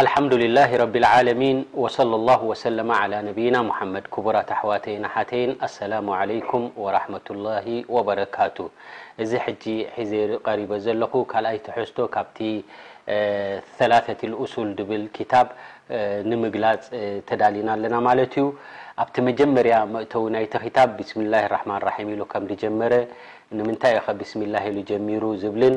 ኣልሓምዱሊላሂ ረቢል ዓለሚን ወሰለሏሁ ወሰለመ ዓላ ነቢይና ሙሓመድ ክቡራት ኣሕዋተይን ኣሓተይን ኣሰላሙ ዓለይኩም ወራሕመቱላሂ ወበረካቱ እዚ ሕጂ ሒዘ ቀሪበ ዘለኹ ካልኣይ ትሕዝቶ ካብቲ ሰላሰቲል ኡሱል ድብል ኪታብ ንምግላጽ ተዳሊና ኣለና ማለት እዩ ኣብቲ መጀመርያ መእተዊ ናይቲ ኪታብ ቢስሚላሂ ራሕማን ራሒም ኢሉ ከም ድጀመረ ንምንታይ እዩኸ ቢስሚላሂ ኢሉ ጀሚሩ ዝብልን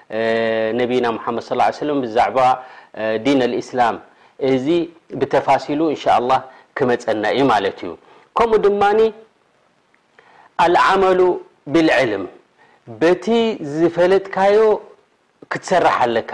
ነብይና ሙሓመድ ሰለላሁ ዓለይሂ ወሰለም ብዛዕባ ዲን ኣልእስላም እዚ ብተፋሲሉ እንሻኣላህ ክመፀና እዩ ማለት እዩ ከምኡ ድማ ኣልዓመሉ ብልዕልም በቲ ዝፈለጥካዮ ክትሰርሕ ኣለካ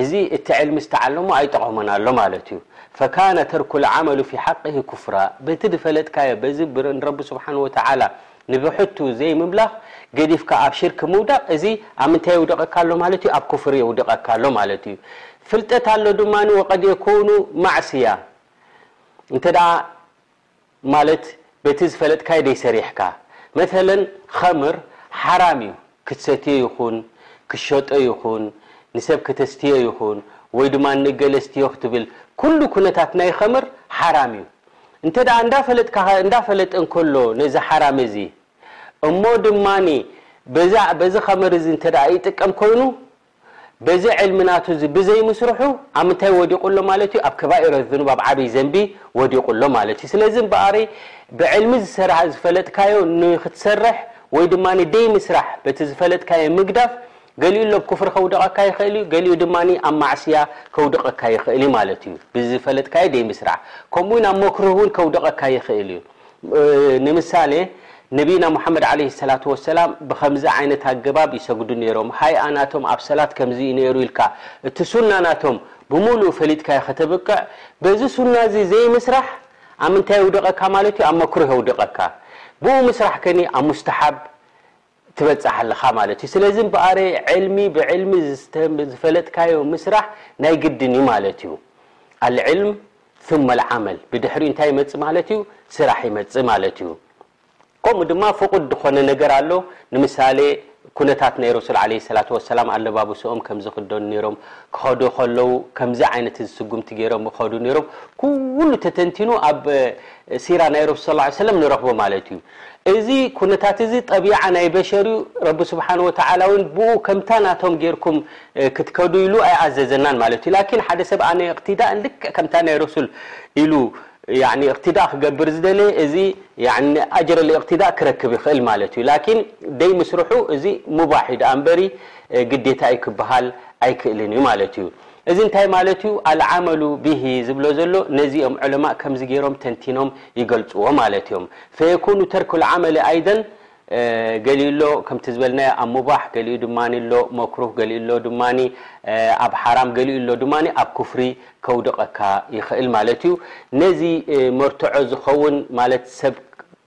እዚ እቲ ዕልሚ ዝተዓለሞ ኣይጠቐሞን ኣሎ ማለት እዩ። ፈካነ ተርኩ ልዓመሉ ፊ ሓቅሂ ኩፍራ በቲ ድፈለጥካዮ በዚ ንረቢ ስብሓነሁ ወተዓላ ንብሕቱ ዘይምምላኽ ገዲፍካ ኣብ ሽርክ ምውዳቕ እዚ ኣብ ምንታይ የውድቐካ ኣሎ ማለት እዩ ኣብ ኩፍር የውድቐካ ኣሎ ማለት እዩ። ፍልጠት ኣሎ ድማ ወቀድ የኩኑ ማዕስያ እንተ ማለት በቲ ዝፈለጥካዮ ደይሰሪሕካ መተለን ኸምር ሓራም እዩ ክትሰትዮ ይኹን ክትሸጦ ይኹን ንሰብ ከተስትዮ ይኹን ወይ ድማ ንእገለ ስትዮ ክትብል ኩሉ ኩነታት ናይ ኸምር ሓራም እዩ እንተ ደኣ እንዳፈለጥካ እንዳፈለጠ እንከሎ ነዚ ሓራም እዚ እሞ ድማ በዛ በዚ ኸምር እዚ እንተ ደኣ ይጥቀም ኮይኑ በዚ ዕልሚ ናቱ እዚ ብዘይምስርሑ ኣብ ምንታይ ወዲቑ ኣሎ ማለት እዩ? ኣብ ከባኢረ ዝኑብ ኣብ ዓብይ ዘንቢ ወዲቑ ኣሎ ማለት እዩ። ስለዚ እምበኣሪ ብዕልሚ ዝሰራ ዝፈለጥካዮ ንኽትሰርሕ ወይ ድማ ደይምስራሕ በቲ ዝፈለጥካዮ ምግዳፍ ገሊኡ እሎ ኣብ ኩፍሪ ከውድቐካ ይኽእል እዩ ገሊኡ ድማ ኣብ ማዕስያ ከውድቐካ ይኽእል እዩ ማለት እዩ። ብዝፈለጥካዮ ደይምስራሕ ከምኡ እውን ኣብ መክሩህ እውን ከውድቐካ ይኽእል እዩ። ንምሳሌ ነቢይና ሙሓመድ ዓለይሂ ሰላቱ ወሰላም ብኸምዚ ዓይነት ኣገባብ ይሰግዱ ነይሮም፣ ሃይኣ ናቶም ኣብ ሰላት ከምዚ እዩ ነይሩ ኢልካ እቲ ሱና ናቶም ብምሉኡ ፈሊጥካዮ ከተብቅዕ፣ በዚ ሱና እዚ ዘይምስራሕ ኣብ ምንታይ የውድቐካ ማለት እዩ? ኣብ መክሩህ የውድቐካ። ብኡ ምስራሕ ከኒ ኣብ ሙስተሓብ ትበጽሕ ኣለኻ ማለት እዩ። ስለዚ እምበኣረ ዕልሚ ብዕልሚ ዝፈለጥካዮ ምስራሕ ናይ ግድን እዩ ማለት እዩ። ኣልዕልም ثመ ኣልዓመል ብድሕሪኡ እንታይ ይመጽእ ማለት እዩ ስራሕ ይመጽእ ማለት እዩ። ከምኡ ድማ ፍቑድ ዝኾነ ነገር ኣሎ ንምሳሌ ኩነታት ናይ ረሱል ዓለይሂ ሰላቱ ወሰላም ኣለባብሶኦም ከም ዝኽደኑ ነይሮም ክኸዱ ከለዉ ከምዚ ዓይነት እዚ ስጉምቲ ገይሮም ይኸዱ ነይሮም ኩሉ ተተንቲኑ ኣብ ሲራ ናይ ረሱል ሰለላሁ ዓለይሂ ወሰለም ንረኽቦ ማለት እዩ። እዚ ኩነታት እዚ ጠቢዓ ናይ በሸር እዩ፣ ረቢ ስብሓነሁ ወተዓላ እውን ብኡ ከምታ ናቶም ገይርኩም ክትከዱ ኢሉ ኣይኣዘዘናን ማለት እዩ። ላኪን ሓደ ሰብ ኣነ እቅትዳእ ልክዕ ከምታ ናይ ረሱል ኢሉ ያዕኒ እቅትዳእ ክገብር ዝደለየ እዚ ያዕኒ ኣጅረል እቅትዳእ ክረክብ ይኽእል ማለት እዩ። ላኪን ደይ ምስርሑ እዚ ሙባሕ እዩ ደኣምበሪ ግዴታ እዩ ክበሃል ኣይክእልን እዩ ማለት እዩ። እዚ እንታይ ማለት እዩ? ኣልዓመሉ ቢሂ ዝብሎ ዘሎ ነዚ እዮም ዑለማእ ከምዚ ገይሮም ተንቲኖም ይገልጽዎ ማለት እዮም። ፈየኩኑ ተርኩል ዓመሊ ኣይደን ገሊኡ ኣሎ ከምቲ ዝበልናዮ ኣብ ሙባሕ ገሊኡ ድማ ኣሎ መክሩህ ገሊኡ ኣሎ ድማ ኣብ ሓራም ገሊኡ ኣሎ ድማ ኣብ ኩፍሪ ከውድቐካ ይኽእል ማለት እዩ። ነዚ መርትዖ ዝኸውን ማለት ሰብ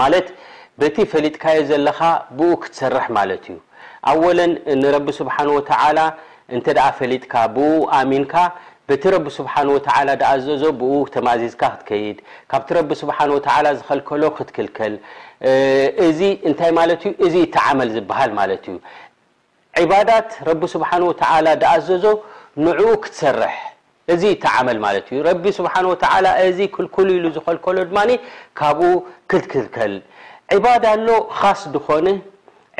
ማለት በቲ ፈሊጥካዮ ዘለኻ ብኡ ክትሰርሕ ማለት እዩ ኣወለን ንረቢ ስብሓን ወተዓላ እንተ ደኣ ፈሊጥካ ብኡ ኣሚንካ በቲ ረቢ ስብሓን ወተዓላ ድኣዘዞ ብኡ ተማእዚዝካ ክትከይድ ካብቲ ረቢ ስብሓን ወተዓላ ዝኸልከሎ ክትክልከል እዚ እንታይ ማለት እዩ እዚ እቲ ዓመል ዝበሃል ማለት እዩ ዒባዳት ረቢ ስብሓነሁ ወተዓላ ድኣዘዞ ንዕኡ ክትሰርሕ እዚ ተዓመል ማለት እዩ። ረቢ ስብሓነሁ ወተዓላ እዚ ክልኩሉ ኢሉ ዝኸልከሎ ድማ ካብኡ ክትክልከል። ዒባዳ ኣሎ ኻስ ድኾነ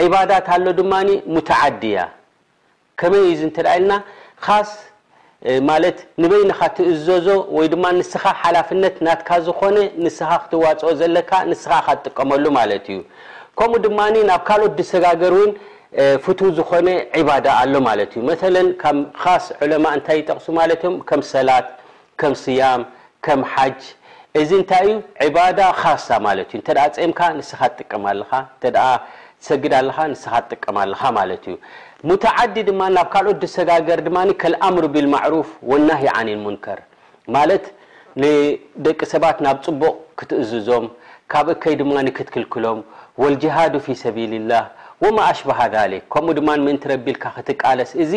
ዒባዳት ኣሎ ድማ ሙተዓዲያ ከመይ እዩ እዚ እንተድኣ ኢልና ኻስ ማለት ንበይንኻ ትእዘዞ ወይ ድማ ንስኻ ሓላፍነት ናትካ ዝኾነ ንስኻ ክትዋጽኦ ዘለካ ንስኻ ኢኻ ትጥቀመሉ ማለት እዩ። ከምኡ ድማ ናብ ካልኦት ድሰጋገር እውን ፍቱው ዝኾነ ዒባዳ ኣሎ ማለት እዩ። መተለን ካብ ኻስ ዑለማእ እንታይ ይጠቕሱ ማለት እዮም ከም ሰላት፣ ከም ስያም፣ ከም ሓጅ እዚ እንታይ እዩ ዒባዳ ኻሳ ማለት እዩ እንተ ጸምካ ንስኻ ትጥቀም ኣለኻ እንተ ትሰግድ ኣለኻ ንስኻ ትጥቀም ኣለኻ ማለት እዩ ሙተዓዲ ድማ ናብ ካልኦት ድሰጋገር ድማ ከልኣምሩ ቢልማዕሩፍ ወናሂ ዓኒልሙንከር ማለት ንደቂ ሰባት ናብ ጽቡቕ ክትእዝዞም ካብ እከይ ድማ ክትክልክሎም ወልጅሃዱ ፊሰቢልላህ ወማ ኣሽባሃ ዛሊክ ከምኡ ድማ ምእንቲ ረቢ ኢልካ ክትቃለስ እዚ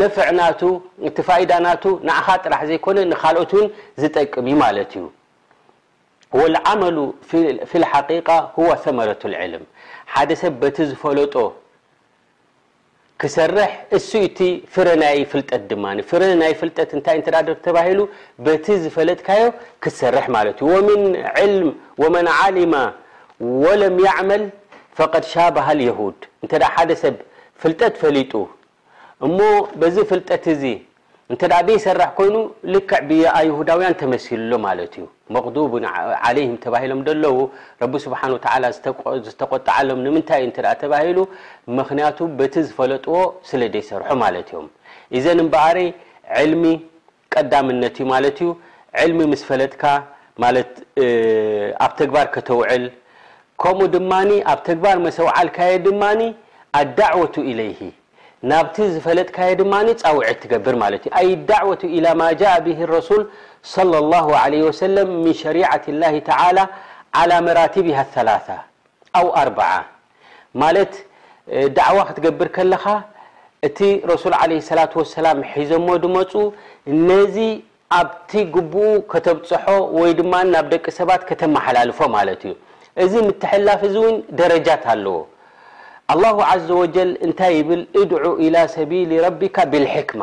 ነፍዕ ናቱ እቲ ፋይዳ ናቱ ንዓኻ ጥራሕ ዘይኮነ ንኻልኦት ውን ዝጠቅም እዩ ማለት እዩ። ወልዓመሉ ፊልሓቂቃ ሁወ ሰመረቱል ዕልም ሓደ ሰብ በቲ ዝፈለጦ ክሰርሕ እሱ እዩ እቲ ፍረ ናይ ፍልጠት ድማ ፍረ ናይ ፍልጠት እንታይ እንተ ድር ተባሂሉ በቲ ዝፈለጥካዮ ክትሰርሕ ማለት እዩ ወምን ዕልም ወመን ዓሊማ ወለም ያዕመል ፈቀድ ሻበሃል የሁድ እንተ ሓደ ሰብ ፍልጠት ፈሊጡ እሞ በዚ ፍልጠት እዚ እንተ ዘይሰርሕ ኮይኑ ልክዕ ብኣይሁዳውያን ተመሲሉ ኣሎ ማለት እዩ። መቕዱቡን ዓለይህም ተባሂሎም ዘለዉ ረቢ ስብሓነሁ ወተዓላ ዝተቖጠዓሎም ንምንታይ እዩ እንተ ተባሂሉ ምኽንያቱ በቲ ዝፈለጥዎ ስለ ዘይሰርሑ ማለት እዮም። ኢዘን እምበኣር ዕልሚ ቀዳምነት እዩ ማለት እዩ። ዕልሚ ምስ ፈለጥካ ማለት ኣብ ተግባር ከተውዕል ከምኡ ድማ ኣብ ተግባር መሰ ኣውዓልካዮ ድማ ኣዳዕወቱ ኢለይሂ ናብቲ ዝፈለጥካዮ ድማ ፃውዒት ትገብር ማለት እዩ። ኣይ ኣዳዕወቱ ኢላ ማ ጃኣ ቢሂ ረሱል ሰለሏሁ ዓለይሂ ወሰለም ሚን ሸሪዐቲላሂ ተዓላ ዓላ መራቲቢሃ ሰላሳ ኣው ኣርበዓ ማለት ዳዕዋ ክትገብር ከለኻ እቲ ረሱል ዓለይሂ ሰላቱ ወሰላም ሒዞሞ ድመጹ ነዚ ኣብቲ ግቡኡ ከተብጽሖ ወይ ድማ ናብ ደቂ ሰባት ከተመሓላልፎ ማለት እዩ። እዚ ምትሕልላፍ እዚ እውን ደረጃት ኣለዎ። ኣላሁ ዓዘ ወጀል እንታይ ይብል እድዑ ኢላ ሰቢሊ ረቢካ ቢልሕክማ።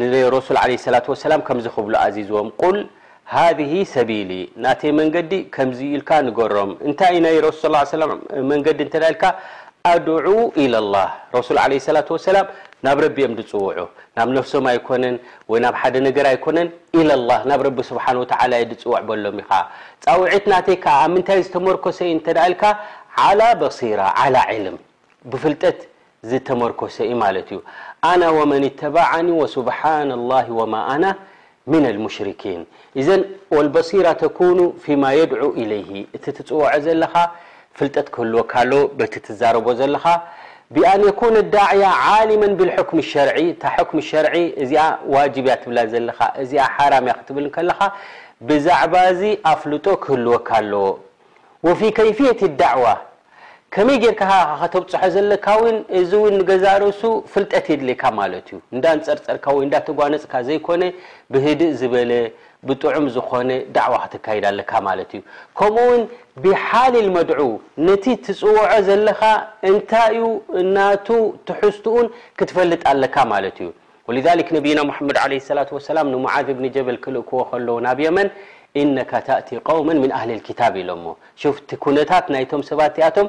ንረሱል ዓለይሂ ሰላቱ ወሰላም ከምዚ ክብሉ ኣዚዝዎም፣ ቁል ሃዚሂ ሰቢሊ፣ ናተይ መንገዲ ከምዚ እዩ ኢልካ ንገሮም። እንታይ እዩ ናይ ረሱል ሰለላሁ ዓለይሂ ወሰለም መንገዲ እንተ ኢልካ፣ ኣድዑ ኢለላህ፣ ረሱል ዓለይሂ ሰላቱ ወሰላም ናብ ረቢ እዮም ዝጽውዑ፣ ናብ ነፍሶም ኣይኮነን ወይ ናብ ሓደ ነገር ኣይኮነን፣ ኢለላህ፣ ናብ ረቢ ሱብሓነሁ ወተዓላ እየ ዝጽውዕ በሎም ኢኻ። ጻውዒት ናተይ ከኣ ኣብ ምንታይ ዝተመርኮሰ እዩ እንተ ኢልካ፣ ዓላ በሲራ፣ ዓላ ዒልም፣ ብፍልጠት ዝተመርኮሰ እዩ ማለት እዩ ኣና ወመን ኢተባዓኒ ወሱብሓነ ላሂ ወማ ኣና ሚነል ሙሽሪኪን ኢዘን ወልበሲራ ተኩኑ ፊማ የድዑ ኢለይሂ እቲ ትፅወዖ ዘለኻ ፍልጠት ክህልወካ ኣለዎ በቲ ትዛረቦ ዘለኻ ቢኣን የኩነ ዳዕያ ዓሊመን ቢልሑክሚ ሸርዒ እታ ሑክሚ ሸርዒ እዚኣ ዋጅብ እያ ትብላ ዘለኻ እዚኣ ሓራም እያ ክትብል እንከለኻ ብዛዕባ እዚ ኣፍልጦ ክህልወካ ኣለዎ ወፊ ከይፍየቲ ዳዕዋ ከመይ ጌርካ ኢኻ ከተብጽሖ ዘለካ ውን እዚ ውን ንገዛእ ርእሱ ፍልጠት የድልየካ ማለት እዩ። እንዳንጸርጸርካ ወይ እንዳተጓነጽካ ዘይኮነ ብህድእ ዝበለ ብጥዑም ዝኾነ ዳዕዋ ከተካይድ ኣለካ ማለት እዩ። ከምኡ ውን ቢሓሊል መድዑ ነቲ ትጽውዖ ዘለኻ እንታይ እዩ ናቱ ትሕዝትኡን ክትፈልጥ ኣለካ ማለት እዩ። ወሊዛሊክ ነቢይና ሙሓመድ ዓለይሂ ሰላቱ ወሰላም ንሙዓዝ እብኒ ጀበል ክልእክዎ ከለዉ ናብ የመን ኢነካ ታእቲ ቀውመን ምን ኣህሊል ኪታብ ኢሎሞ። ሹፍ እቲ ኩነታት ናይቶም ሰባት እቲኣቶም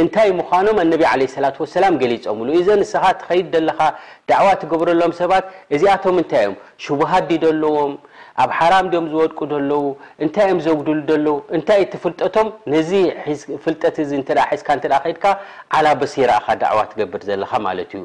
እንታይ ምዃኖም ኣነቢ ዓለይሂ ሰላቱ ወሰላም ገሊጾምሉ። ኢዘን ንስኻ ትኸይድ ዘለኻ ዳዕዋ ትገብረሎም ሰባት እዚኣቶም እንታይ እዮም? ሽቡሃት ድዩ ደለዎም? ኣብ ሓራም ድዮም ዝወድቁ ደለዉ? እንታይ እዮም ዘጉድሉ ደለዉ? እንታይ እዩ እቲ ፍልጠቶም? ነዚ ፍልጠት እዚ እንተ ሒዝካ እንተ ከይድካ ዓላ በሲራ ኢኻ ዳዕዋ ትገብር ዘለኻ ማለት እዩ።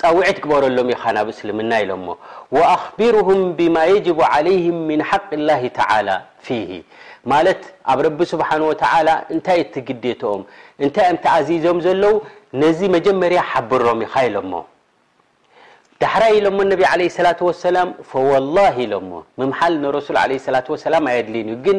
ጻውዒት ግበረሎም ኢኻ ናብ እስልምና ኢሎሞ ወኣኽቢርሁም ቢማ የጅቡ ዓለይህም ሚን ሓቅ ላሂ ተዓላ ፊሂ ማለት ኣብ ረቢ ስብሓን ወተዓላ እንታይ እቲ ግዴትኦም እንታይ እዮም ተኣዚዞም ዘለዉ ነዚ መጀመርያ ሓብሮም ኢኻ ኢሎሞ ዳሕራይ ኢሎሞ ነቢ ዓለይሂ ሰላቱ ወሰላም ፈወላሂ ኢሎሞ ምምሓል ንረሱል ዓለይሂ ሰላቱ ወሰላም ኣየድልይን እዩ ግን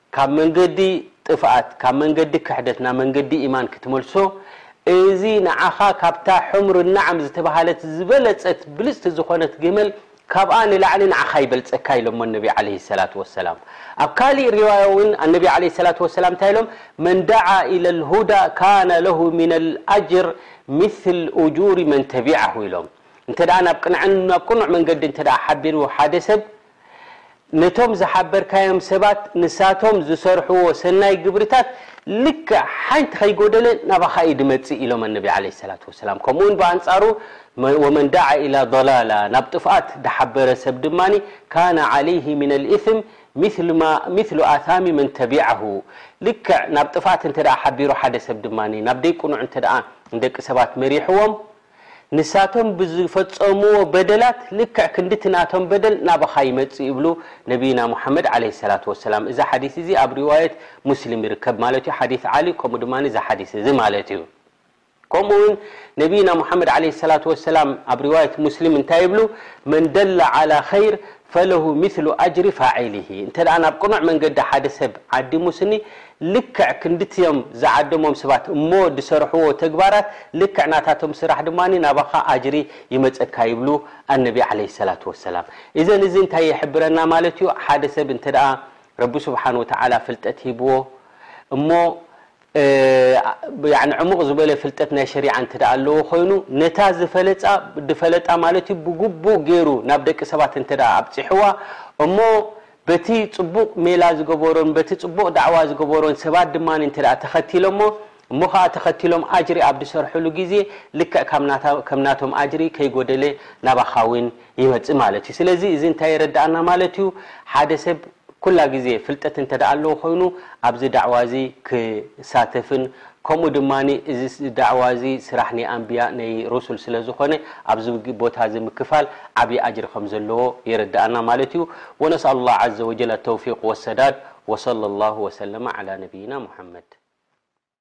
ካብ መንገዲ ጥፍኣት ካብ መንገዲ ክሕደት ናብ መንገዲ ኢማን ክትመልሶ እዚ ንዓኻ ካብታ ሑምር እነዓም ዝተባሃለት ዝበለጸት ብልጽቲ ዝኾነት ግመል ካብኣ ንላዕሊ ንዓኻ ይበልጸካ ኢሎሞ ነቢ ዓለይሂ ሰላቱ ወሰላም ኣብ ካሊእ ሪዋያ ውን ኣነቢ ዓለይሂ ሰላቱ ወሰላም እንታይ ኢሎም መን ደዓ ኢለል ሁዳ ካነ ለሁ ሚነል ኣጅር ሚስል ኡጁሪ መን ተቢዐሁ ኢሎም እንተ ናብ ቅንዕን ናብ ቅኑዕ መንገዲ እንተ ሓቢሩ ሓደ ሰብ ነቶም ዝሓበርካዮም ሰባት ንሳቶም ዝሰርሕዎ ሰናይ ግብርታት ልክዕ ሓንቲ ከይጎደለ ናባኻ እዩ ዝመጽእ ኢሎም ኣነቢ ዓለይሂ ሰላቱ ወሰላም። ከምኡውን ብኣንጻሩ ወመን ደዓ ኢላ ዶላላ ናብ ጥፍኣት ዝሓበረ ሰብ ድማ ካነ ዓለይሂ ሚነል ኢስም ሚስሉ ማ ሚስሉ ኣሳሚ መን ተቢዐሁ ልክዕ ናብ ጥፍኣት እንተድኣ ሓቢሩ ሓደ ሰብ ድማ ናብ ደይቅኑዕ እንተድኣ ንደቂ ሰባት መሪሕዎም ንሳቶም ብዝፈጸምዎ በደላት ልክዕ ክንድቲ ናቶም በደል ናባኻ ይመጽእ ይብሉ ነብይና ሙሓመድ ዓለይሂ ሰላቱ ወሰላም። እዚ ሓዲስ እዚ ኣብ ሪዋየት ሙስሊም ይርከብ ማለት እዩ፣ ሓዲስ ዓሊ ከምኡ ድማ እዚ ሓዲስ እዚ ማለት እዩ። ከምኡ ውን ነብይና ሙሓመድ ዓለይሂ ሰላቱ ወሰላም ኣብ ሪዋየት ሙስሊም እንታይ ይብሉ መን ደለ ዓላ ኸይር ፈለሁ ምስሉ ኣጅሪ ፋዒሊሂ፣ እንተ ናብ ቅኑዕ መንገዲ ሓደ ሰብ ዓዲሙ ስኒ ልክዕ ክንድቲ'ም ዝዓደሞም ስባት እሞ ዝሰርሕዎ ተግባራት ልክዕ ናታቶም ስራሕ ድማ ናባኻ ኣጅሪ ይመጸካ ይብሉ ኣነቢ ዓለይሂ ሰላቱ ወሰላም። እዘን እዚ እንታይ ይሕብረና ማለት'ዩ ሓደ ሰብ እንተ ረቢ ሱብሓነሁ ወተዓላ ፍልጠት ሂብዎ እሞ ያኒ ዕሙቕ ዝበለ ፍልጠት ናይ ሸሪዓ እንተደኣ ኣለዎ ኮይኑ ነታ ዝፈለጻ ድፈለጣ ማለት እዩ ብግቡእ ገይሩ ናብ ደቂ ሰባት እንተደኣ ኣብጺሕዋ እሞ በቲ ጽቡቕ ሜላ ዝገበሮን በቲ ጽቡቕ ዳዕዋ ዝገበሮን ሰባት ድማ እንተደኣ ተኸቲሎሞ እሞ ከኣ ተኸቲሎም ኣጅሪ ኣብ ድሰርሕሉ ግዜ ልክዕ ከም ናቶም ኣጅሪ ከይጎደለ ናባኻ ውን ይመጽእ ማለት እዩ። ስለዚ እዚ እንታይ የረድኣና ማለት እዩ፣ ሓደ ሰብ ኩላ ግዜ ፍልጠት እንተ ኣለዎ ኮይኑ ኣብዚ ዳዕዋ እዚ ክሳተፍን ከምኡ ድማ እዚ ዳዕዋ እዚ ስራሕ ናይ ኣንብያ ናይ ሩሱል ስለ ዝኾነ ኣብዚ ቦታ እዚ ምክፋል ዓቢ ኣጅሪ ከም ዘለዎ የረድኣና ማለት እዩ። ወነስኣሉላህ ዓዘ ወጀል ኣተውፊቅ ወሰዳድ ወሰለላሁ ወሰለመ ዓላ ነብይና ሙሓመድ።